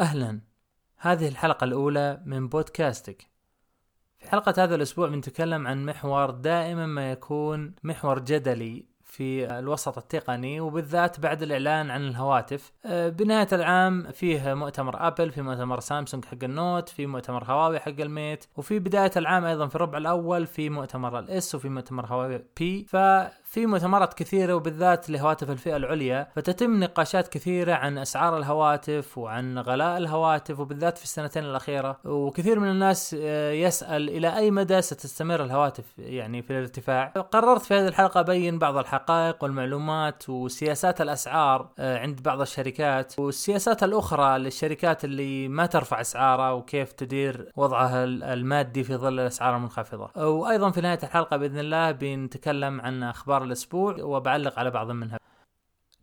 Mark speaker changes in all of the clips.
Speaker 1: أهلا. هذه الحلقة الأولى من بودكاستك. في حلقة هذا الأسبوع بنتكلم عن محور دائما ما يكون محور جدلي في الوسط التقني وبالذات بعد الإعلان عن الهواتف. آه، بنهاية العام فيه مؤتمر أبل في مؤتمر سامسونج حق ال Note في مؤتمر هواوي حق ال Mate وفي بداية العام أيضا في الربع الأول في مؤتمر ال S وفي مؤتمر هواوي P. ف في مؤتمرات كثيرة وبالذات لهواتف الفئة العليا فتتم نقاشات كثيرة عن أسعار الهواتف وعن غلاء الهواتف وبالذات في السنتين الأخيرة. وكثير من الناس آه، يسأل إلى أي مدى ستستمر الهواتف يعني في الارتفاع. قررت في هذه الحلقة أبين بعض الحقائق والمعلومات وسياسات الأسعار آه، عند بعض الشركات. والسياسات الأخرى للشركات اللي ما ترفع أسعارها وكيف تدير وضعها المادي في ظل الأسعار المنخفضة. وأيضا في نهاية الحلقة بإذن الله بنتكلم عن أخبار الأسبوع وبعلق على بعض منها.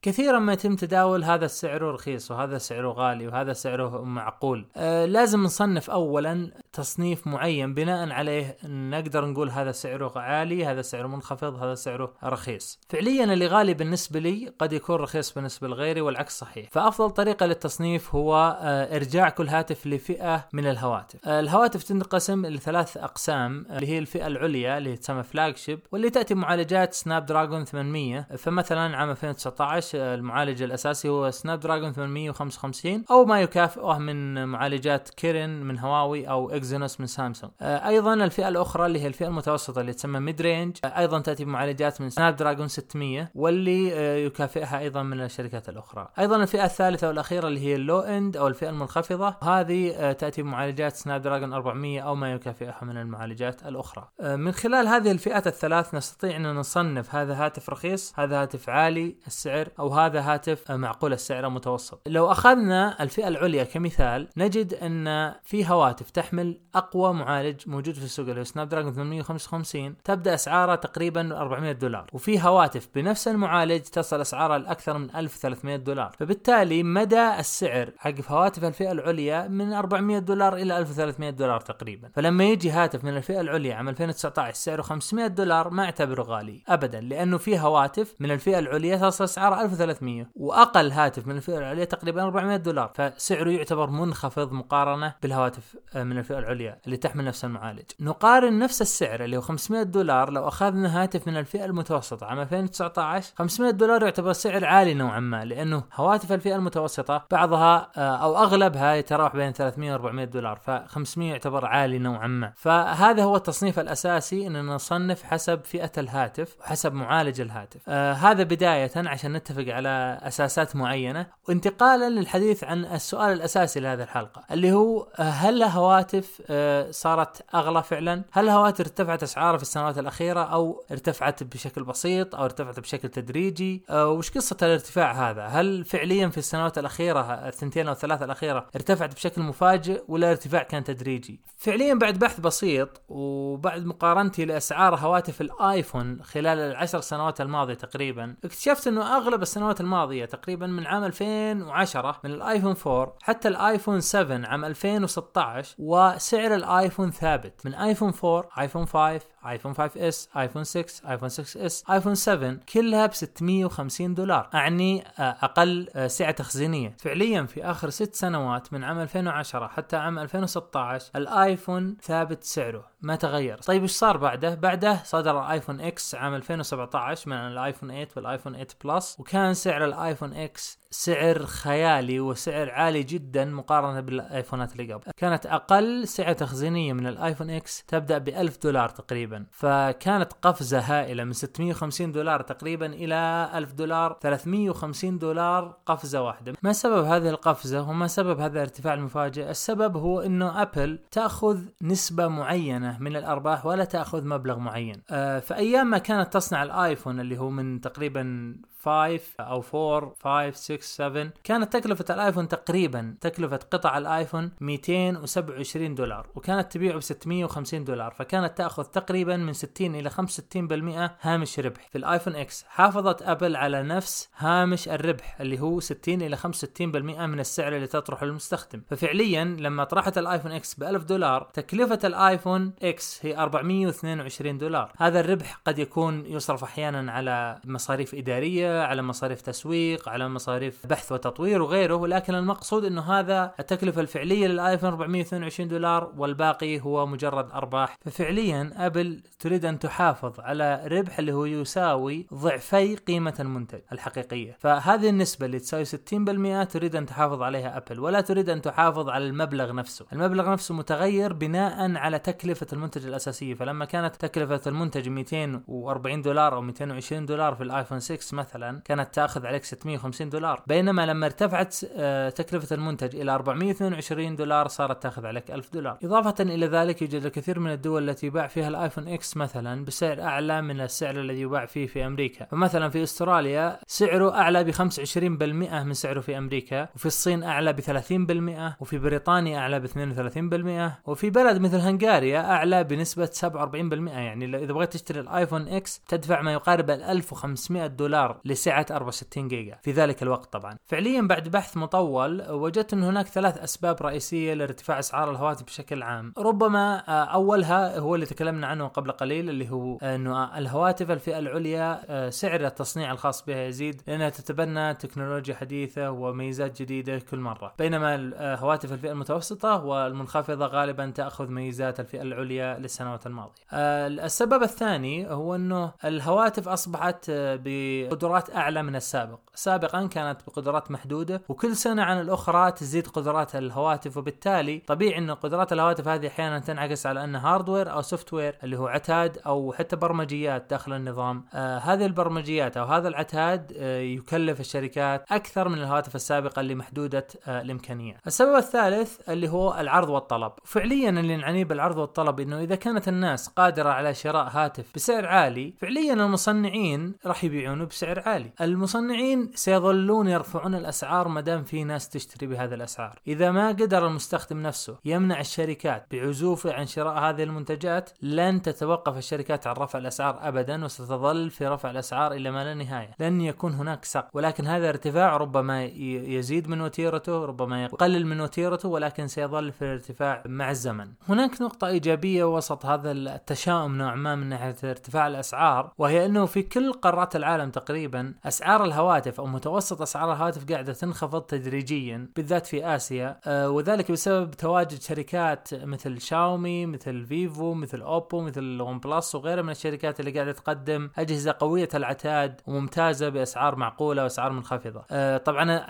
Speaker 1: كثيرا ما يتم تداول هذا سعره رخيص وهذا سعره غالي وهذا سعره معقول. آه لازم نصنف اولا تصنيف معين بناء عليه نقدر نقول هذا سعره عالي هذا سعره منخفض هذا سعره رخيص. فعليا اللي غالي بالنسبة لي قد يكون رخيص بالنسبة لغيري والعكس صحيح. فأفضل طريقة للتصنيف هو آه إرجاع كل هاتف لفئة من الهواتف. آه الهواتف تنقسم لثلاث أقسام اللي هي الفئة العليا اللي تسمى flagship واللي تأتي معالجات Snapdragon 800 فمثلا عام 2019 المعالج الأساسي هو Snapdragon 855 أو ما يكافئه من معالجات Kirin من هواوي أو Exynos من سامسونج. آه، أيضا الفئة الأخرى اللي هي الفئة المتوسطة اللي تسمى mid-range آه، أيضا تأتي بمعالجات من Snapdragon 600 واللي آه، يكافئها أيضا من الشركات الأخرى. أيضا الفئة الثالثة والاخيره اللي هي ال low-end أو الفئة المنخفضة هذه تأتي بمعالجات Snapdragon 400 أو ما يكافئها من المعالجات الأخرى. من خلال هذه الفئات الثلاث نستطيع أن نصنف هذا هاتف رخيص هذا هاتف عالي السعر أو هذا هاتف معقول السعر متوسط. لو أخذنا الفئة العليا كمثال نجد أن في هواتف تحمل أقوى معالج موجود في السوق اللي هو سناب دراجون 855 تبدأ اسعارها تقريبا 400 دولار. وفي هواتف بنفس المعالج تصل اسعارها لأكثر من 1300 دولار. فبالتالي مدى السعر حق هواتف الفئة العليا من 400 دولار إلى 1300 دولار تقريبا. فلما يجي هاتف من الفئة العليا عام 2019 سعره 500 دولار ما اعتبره غالي ابدا لأنه في هواتف من الفئة العليا تصل اسعارها 1300 وأقل هاتف من الفئة العليا تقريبا 400 دولار. فسعره يعتبر منخفض مقارنة بالهواتف آه، من الفئة العليا اللي تحمل نفس المعالج. نقارن نفس السعر اللي هو 500 دولار لو أخذنا هاتف من الفئة المتوسطة عام 2019 500 دولار يعتبر سعر عالي نوعا ما لأنه هواتف الفئة المتوسطة بعضها آه، أو أغلبها يتراوح بين 300 و 400 دولار ف 500 يعتبر عالي نوعا ما. فهذا هو التصنيف الأساسي إننا نصنف حسب فئة الهاتف وحسب معالج الهاتف. آه هذا بداية عشان نتفق على أساسات معينة. وانتقالا للحديث عن السؤال الأساسي لهذه الحلقة اللي هو هل هواتف آه، صارت أغلى فعلا؟ هل الهواتف ارتفعت اسعارها في السنوات الأخيرة أو ارتفعت بشكل بسيط أو ارتفعت بشكل تدريجي؟ آه، وش قصة الارتفاع هذا؟ هل فعليا في السنوات الأخيرة الثنتين أو الثلاثة الأخيرة ارتفعت بشكل مفاجئ ولا الارتفاع كان تدريجي؟ فعليا بعد بحث بسيط وبعد مقارنتي لأسعار هواتف الآيفون خلال العشر سنوات الماضية تقريبا اكتشفت إنه أغلب السنوات الماضية تقريبا من عام 2010 من الآيفون 4 حتى الآيفون 7 عام 2016 وسعر الايفون ثابت. من ايفون 4 ايفون 5 آيفون 5 S آيفون 6 آيفون 6 S آيفون 7 كلها ب 650 دولار. أعني آه، أقل آه، سعة تخزينية. فعليا في آخر ست سنوات من عام 2010 حتى عام 2016 الآيفون ثابت سعره ما تغير. طيب إيش صار بعده؟ بعده صدر الآيفون X عام 2017 من الآيفون 8 والآيفون 8 Plus وكان سعر الآيفون X سعر خيالي وسعر عالي جدا مقارنة بالآيفونات اللي قبل. كانت أقل سعة تخزينية من الآيفون X تبدأ ب 1000 دولار تقريبا. فكانت قفزة هائلة من 650 دولار تقريبا إلى 1000 دولار 350 دولار قفزة واحدة. ما سبب هذه القفزة وما سبب هذا الارتفاع المفاجئ السبب هو إنه أبل تأخذ نسبة معينة من الأرباح ولا تأخذ مبلغ معين. آه فأيام ما كانت تصنع الآيفون اللي هو من تقريبا 5 أو 4 5 6 7 كانت تكلفة الآيفون تقريبا تكلفة قطع الآيفون 227 دولار وكانت تبيعه ب 650 دولار فكانت تأخذ تقريبا من 60 إلى 65% هامش ربح في الآيفون X. حافظت أبل على نفس هامش الربح اللي هو 60 إلى 65% من السعر اللي تطرحه للمستخدم ففعليا لما طرحت الآيفون X ب 1000 دولار تكلفة الآيفون X هي 422 دولار. هذا الربح قد يكون يصرف أحيانا على مصاريف إدارية على مصاريف تسويق على مصاريف بحث وتطوير وغيره ولكن المقصود إنه هذا التكلفة الفعلية للآيفون 422 دولار والباقي هو مجرد أرباح. ففعليا أبل تريد أن تحافظ على ربح اللي هو يساوي ضعفي قيمة المنتج الحقيقية. فهذه النسبة اللي تساوي 60% تريد أن تحافظ عليها أبل ولا تريد أن تحافظ على المبلغ نفسه. المبلغ نفسه متغير بناء على تكلفة المنتج الأساسية. فلما كانت تكلفة المنتج 240 دولار أو 220 دولار في الآيفون 6 مثلا كانت تأخذ عليك 650 دولار. بينما لما ارتفعت آه، تكلفة المنتج إلى 422 دولار صارت تأخذ عليك 1000 دولار. إضافة إلى ذلك يوجد الكثير من الدول التي يباع فيها الآيفون إكس مثلا بسعر أعلى من السعر الذي يباع فيه في أمريكا. فمثلا في أستراليا سعره أعلى ب 25% من سعره في أمريكا. وفي الصين أعلى ب 30% وفي بريطانيا أعلى ب 32% وفي بلد مثل هنغاريا أعلى بنسبة 47% يعني إذا بغيت تشتري الآيفون X تدفع ما يقارب ال 1500 دولار لسعة 64 جيجا. في ذلك الوقت طبعا. فعليا بعد بحث مطول وجدت أن هناك ثلاث أسباب رئيسية لارتفاع أسعار الهواتف بشكل عام. ربما آه، أولها هو اللي تكلمنا عنه قبل قليل اللي هو انه الهواتف الفئة العليا آه، سعر التصنيع الخاص بها يزيد لأنها تتبنى تكنولوجيا حديثة وميزات جديدة كل مرة. بينما آه، هواتف الفئة المتوسطة والمنخفضة غالبا تأخذ ميزات الفئة العليا للسنوات الماضية. السبب الثاني هو أنه الهواتف أصبحت بقدرات أعلى من السابق. سابقا كانت بقدرات محدودة وكل سنة عن الأخرى تزيد قدرات الهواتف وبالتالي طبيعي إن قدرات الهواتف هذه أحيانا تنعكس على انها hardware أو software اللي هو عتاد أو حتى برمجيات داخل النظام. آه هذه البرمجيات أو هذا العتاد آه يكلف الشركات أكثر من الهواتف السابقة اللي محدودة آه الامكانيات السبب الثالث اللي هو العرض والطلب. فعليا اللي نعنيه بالعرض والطلب إنه إذا كانت الناس قادرة على شراء هاتف بسعر عالي فعليا المصنعين راح يبيعونه بسعر عالي. المصنعين سيظلون يرفعون الأسعار ما دام في ناس تشتري بهذه الأسعار. إذا ما قدر المستخدم نفسه يمنع الشركات بعزوفه عن شراء هذه المنتجات لن تتوقف الشركات عن رفع الأسعار ابدا وستظل في رفع الأسعار إلى ما لا نهاية. لن يكون هناك سقف. ولكن هذا ارتفاع ربما يزيد من وتيرته ربما يقلل من وتيرته ولكن سيظل في الارتفاع مع الزمن. هناك نقطة إيجابية وسط هذا التشاؤم نوعا ما من ناحية ارتفاع الأسعار وهي أنه في كل قارات العالم تقريبا أسعار الهواتف أو متوسط أسعار الهواتف قاعدة تنخفض تدريجيا بالذات في آسيا. آه وذلك بسبب تواجد شركات مثل شاومي مثل فيفو مثل أوبو مثل OnePlus وغيرها من الشركات اللي قاعدة تقدم أجهزة قوية العتاد وممتازة بأسعار معقولة وأسعار منخفضة. آه طبعا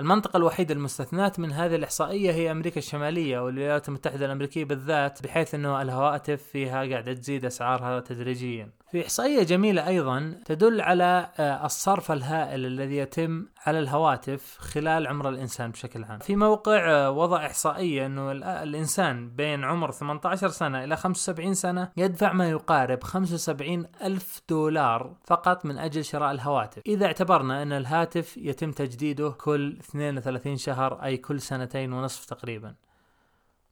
Speaker 1: المنطقة الوحيدة المستثنات من هذه الإحصائية هي أمريكا الشمالية والولايات المتحدة الأمريكية بالذات بحيث إنه الهواتف فيها قاعدة تزيد أسعارها تدريجيا. في إحصائية جميلة أيضا تدل على آه، الصرف الهائل الذي يتم على الهواتف خلال عمر الإنسان بشكل عام. في موقع آه، وضع إحصائية أنه الإنسان بين عمر 18 سنة إلى 75 سنة يدفع ما يقارب 75 ألف دولار فقط من أجل شراء الهواتف. إذا اعتبرنا أن الهاتف يتم تجديده كل 32 شهر أي كل سنتين ونصف تقريبا.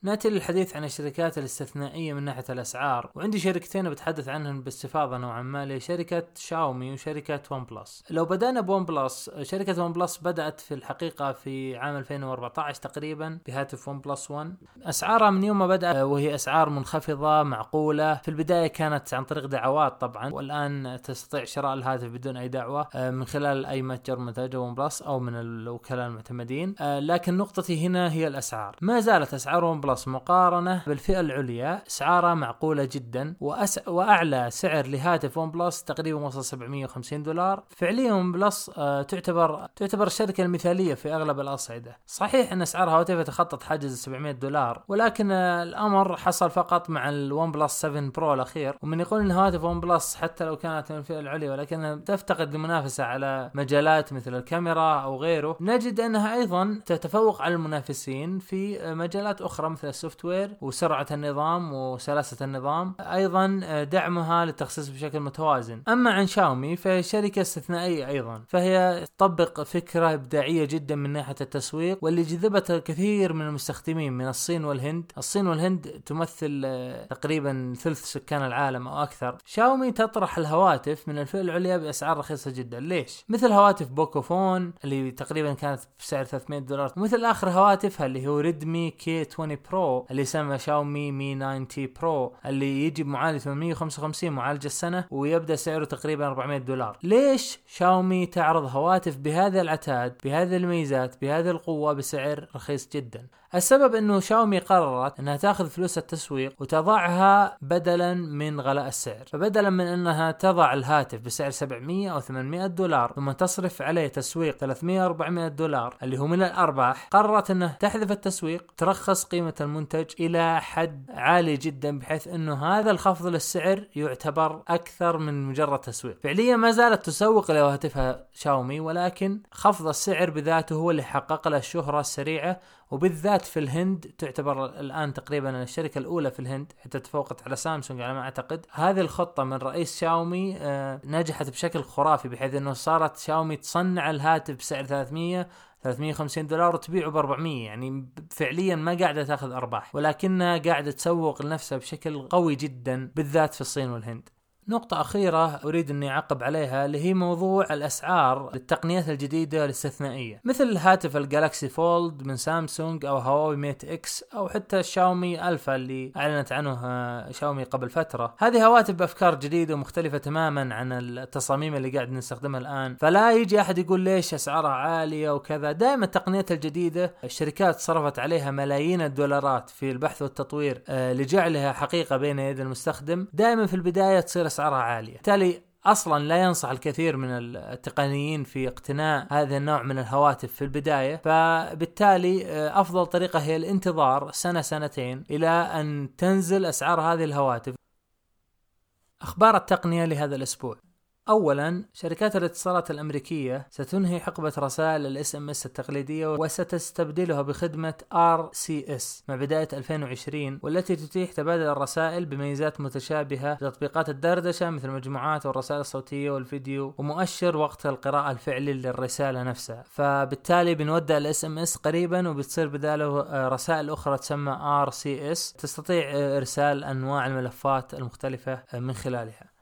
Speaker 1: ناتي للحديث عن الشركات الاستثنائية من ناحية الأسعار وعندي شركتين بتحدث عنهن باستفاضة نوعا ما اللي شركة شاومي وشركة ون بلس لو بدأنا بون بلس شركة ون بلس بدأت في الحقيقة في عام 2014 تقريبا بهاتف ون بلس 1 أسعارها من يوم ما بدأت وهي أسعار منخفضة معقولة. في البداية كانت عن طريق دعوات طبعا والآن تستطيع شراء الهاتف بدون أي دعوة آه، من خلال أي متجر منتجة ون بلس أو من الوكلاء المعتمدين. آه، لكن نقطتي هنا هي الأسعار. ما زالت أسعار ون بلس بلس مقارنة بالفئة العليا اسعارها معقولة جدا وأس... وأعلى سعر لهاتف ون بلس تقريبا وصل 750 دولار. فعليا ون بلس آه تعتبر تعتبر الشركة المثالية في أغلب الأصعدة. صحيح أن اسعار هواتف تخطت حاجز 700 دولار ولكن الأمر حصل فقط مع الون بلس 7 برو الأخير. ومن يقول إن هواتف ون بلس حتى لو كانت من الفئة العليا ولكنها تفتقد لمنافسة على مجالات مثل الكاميرا أو غيره نجد أنها أيضا تتفوق على المنافسين في مجالات أخرى مثل ال software وسرعة النظام وسلاسة النظام أيضا آه، دعمها للتخصيص بشكل متوازن. أما عن شاومي فهي شركه استثنائية أيضا فهي تطبق فكرة إبداعية جدا من ناحية التسويق واللي جذبت الكثير من المستخدمين من الصين والهند. الصين والهند تمثل آه، تقريبا ثلث سكان العالم أو أكثر. شاومي تطرح الهواتف من الفئة العليا بأسعار رخيصة جدا. ليش؟ مثل هواتف بوكوفون اللي تقريبا كانت بسعر 300 دولار مثل آخر هواتفها اللي هو ريدمي كي 20 برو. برو اللي يسمى شاومي مي 9 تي برو اللي يجي بمعالج 855 معالج السنة ويبدأ سعره تقريبا 400 دولار. ليش شاومي تعرض هواتف بهذا العتاد بهذه الميزات بهذه القوة بسعر رخيص جدا؟ السبب إنه شاومي قررت إنها تأخذ فلوس التسويق وتضعها بدلا من غلاء السعر. فبدلا من إنها تضع الهاتف بسعر 700 أو 800 دولار ثم تصرف عليه تسويق 300 400 دولار اللي هو من الأرباح قررت انه تحذف التسويق ترخص قيمة المنتج إلى حد عالي جدا بحيث إنه هذا الخفض للسعر يعتبر أكثر من مجرد تسويق. فعليا ما زالت تسوق لهاتفها شاومي ولكن خفض السعر بذاته هو اللي حقق لها الشهرة السريعة وبالذات في الهند تعتبر الآن تقريبا الشركة الأولى في الهند حتى تفوقت على سامسونج على ما أعتقد. هذه الخطة من رئيس شاومي آه، نجحت بشكل خرافي بحيث إنه صارت شاومي تصنع الهاتف بسعر 300 350 دولار وتبيعه ب 400 يعني فعليا ما قاعدة تأخذ أرباح ولكنها قاعدة تسوق لنفسها بشكل قوي جدا بالذات في الصين والهند. نقطة أخيرة أريد أني أعقب عليها اللي هي موضوع الأسعار للتقنيات الجديدة الاستثنائية. مثل هاتف الجالكسي فولد من سامسونج أو هواوي ميت إكس أو حتى الشاومي ألفا اللي أعلنت عنه آه، شاومي قبل فترة. هذه هواتف بأفكار جديدة ومختلفة تماما عن التصاميم اللي قاعد نستخدمها الآن. فلا يجي أحد يقول ليش أسعارها عالية وكذا. دائما التقنيات الجديدة الشركات صرفت عليها ملايين الدولارات في البحث والتطوير آه، لجعلها حقيقة بين يدي المستخدم. دائما في البداية تصير أسعارها عالية. بالتالي أصلا لا ينصح الكثير من التقنيين في اقتناء هذا النوع من الهواتف في البداية. فبالتالي آه، أفضل طريقة هي الانتظار سنة سنتين إلى أن تنزل أسعار هذه الهواتف. أخبار التقنية لهذا الأسبوع. اولا شركات الاتصالات الأمريكية ستنهي حقبة رسائل ال SMS التقليدية وستستبدلها بخدمة RCS مع بداية 2020 والتي تتيح تبادل الرسائل بميزات متشابهة لتطبيقات الدردشة مثل المجموعات والرسائل الصوتية والفيديو ومؤشر وقت القراءة الفعلي للرسالة نفسها. فبالتالي بنودع ال SMS قريبا وبتصير بداله آه، رسائل أخرى تسمى RCS تستطيع آه، إرسال أنواع الملفات المختلفة آه، من خلالها.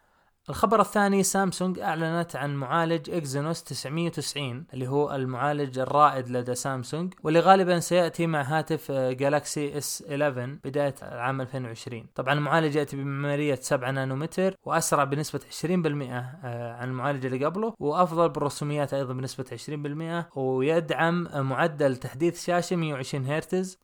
Speaker 1: الخبر الثاني سامسونج أعلنت عن معالج إكزينوس 990 اللي هو المعالج الرائد لدى سامسونج واللي غالبا سيأتي مع هاتف جالاكسي إس 11 بداية عام 2020 طبعا المعالج يأتي بمعمارية 7 نانومتر وأسرع بنسبة 20% آه، عن المعالج اللي قبله وأفضل بالرسوميات أيضا بنسبة 20% ويدعم معدل تحديث شاشة 120 هرتز.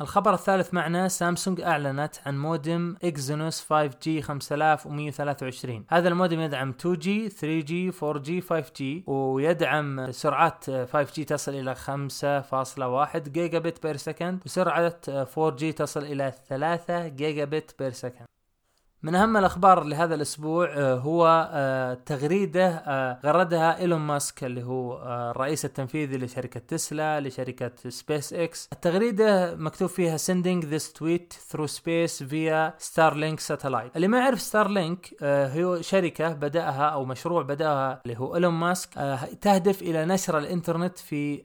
Speaker 1: الخبر الثالث معنا سامسونج أعلنت عن مودم إكزينوس 5G 5123 هذا المودم يدعم 2G 3G 4G 5G ويدعم سرعات 5G تصل إلى 5.1 gigabit per second وسرعة 4G تصل إلى 3 gigabit per second. من أهم الأخبار لهذا الأسبوع آه، هو آه، تغريدة آه، غردها إيلون ماسك اللي هو الرئيس التنفيذي لشركة تسلا لشركة سبيس إكس التغريدة مكتوب فيها sending this tweet through space via Starlink satellite. اللي ما يعرف ستارلينك هو شركة بدأها أو مشروع بدأها اللي هو إيلون ماسك تهدف إلى نشر الإنترنت في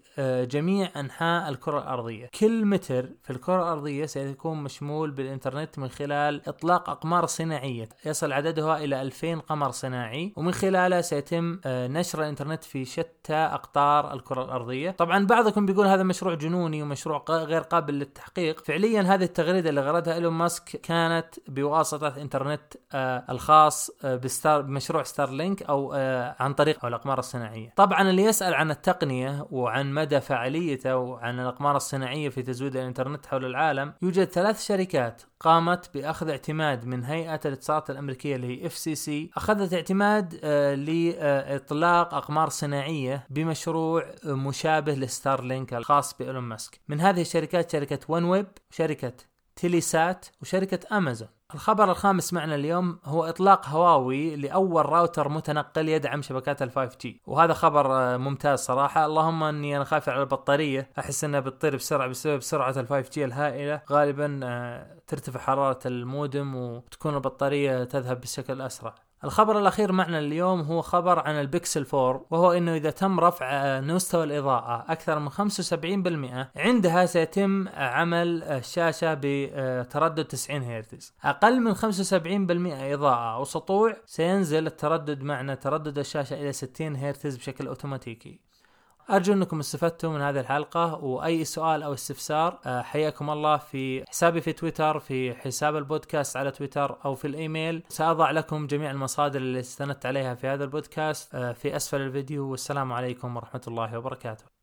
Speaker 1: جميع أنحاء الكرة الأرضية. كل متر في الكرة الأرضية سيكون مشمول بالإنترنت من خلال إطلاق أقمار صناعية صناعية. يصل عددها إلى 2000 قمر صناعي ومن خلاله سيتم آه، نشر الإنترنت في شتى أقطار الكرة الأرضية. طبعا بعضكم بيقول هذا مشروع جنوني ومشروع غير قابل للتحقيق. فعليا هذه التغريدة اللي غردها إيلون ماسك كانت بواسطة إنترنت آه، الخاص آه، بستار بمشروع ستار لينك أو عن طريق الأقمار الصناعية. طبعا اللي يسأل عن التقنية وعن مدى فاعليته وعن الأقمار الصناعية في تزويد الإنترنت حول العالم يوجد ثلاث شركات قامت بأخذ اعتماد من هيئة الاتصالات الأمريكية اللي هي FCC أخذت اعتماد آه لإطلاق أقمار صناعية بمشروع مشابه لستارلينك الخاص بإيلون ماسك. من هذه الشركات شركة ون ويب شركة تيليسات وشركة امازون الخبر الخامس معنا اليوم هو إطلاق هواوي لأول راوتر متنقل يدعم شبكات ال 5G وهذا خبر آه، ممتاز صراحة. اللهم إني أنا خايف على البطارية. أحس إنها بتطير بسرعة بسبب سرعة ال 5G الهائلة. غالبا آه، ترتفع حرارة المودم وتكون البطارية تذهب بشكل أسرع. الخبر الأخير معنا اليوم هو خبر عن البكسل 4 وهو أنه إذا تم رفع مستوى الإضاءة أكثر من 75% عندها سيتم عمل الشاشة بتردد 90 هرتز. أقل من 75% إضاءة أو سطوع سينزل التردد معنا تردد الشاشة إلى 60 هرتز بشكل أوتوماتيكي. أرجو أنكم استفدتوا من هذه الحلقة وأي سؤال أو استفسار آه، حياكم الله في حسابي في تويتر في حساب البودكاست على تويتر أو في الإيميل. سأضع لكم جميع المصادر اللي استندت عليها في هذا البودكاست آه، في أسفل الفيديو والسلام عليكم ورحمة الله وبركاته.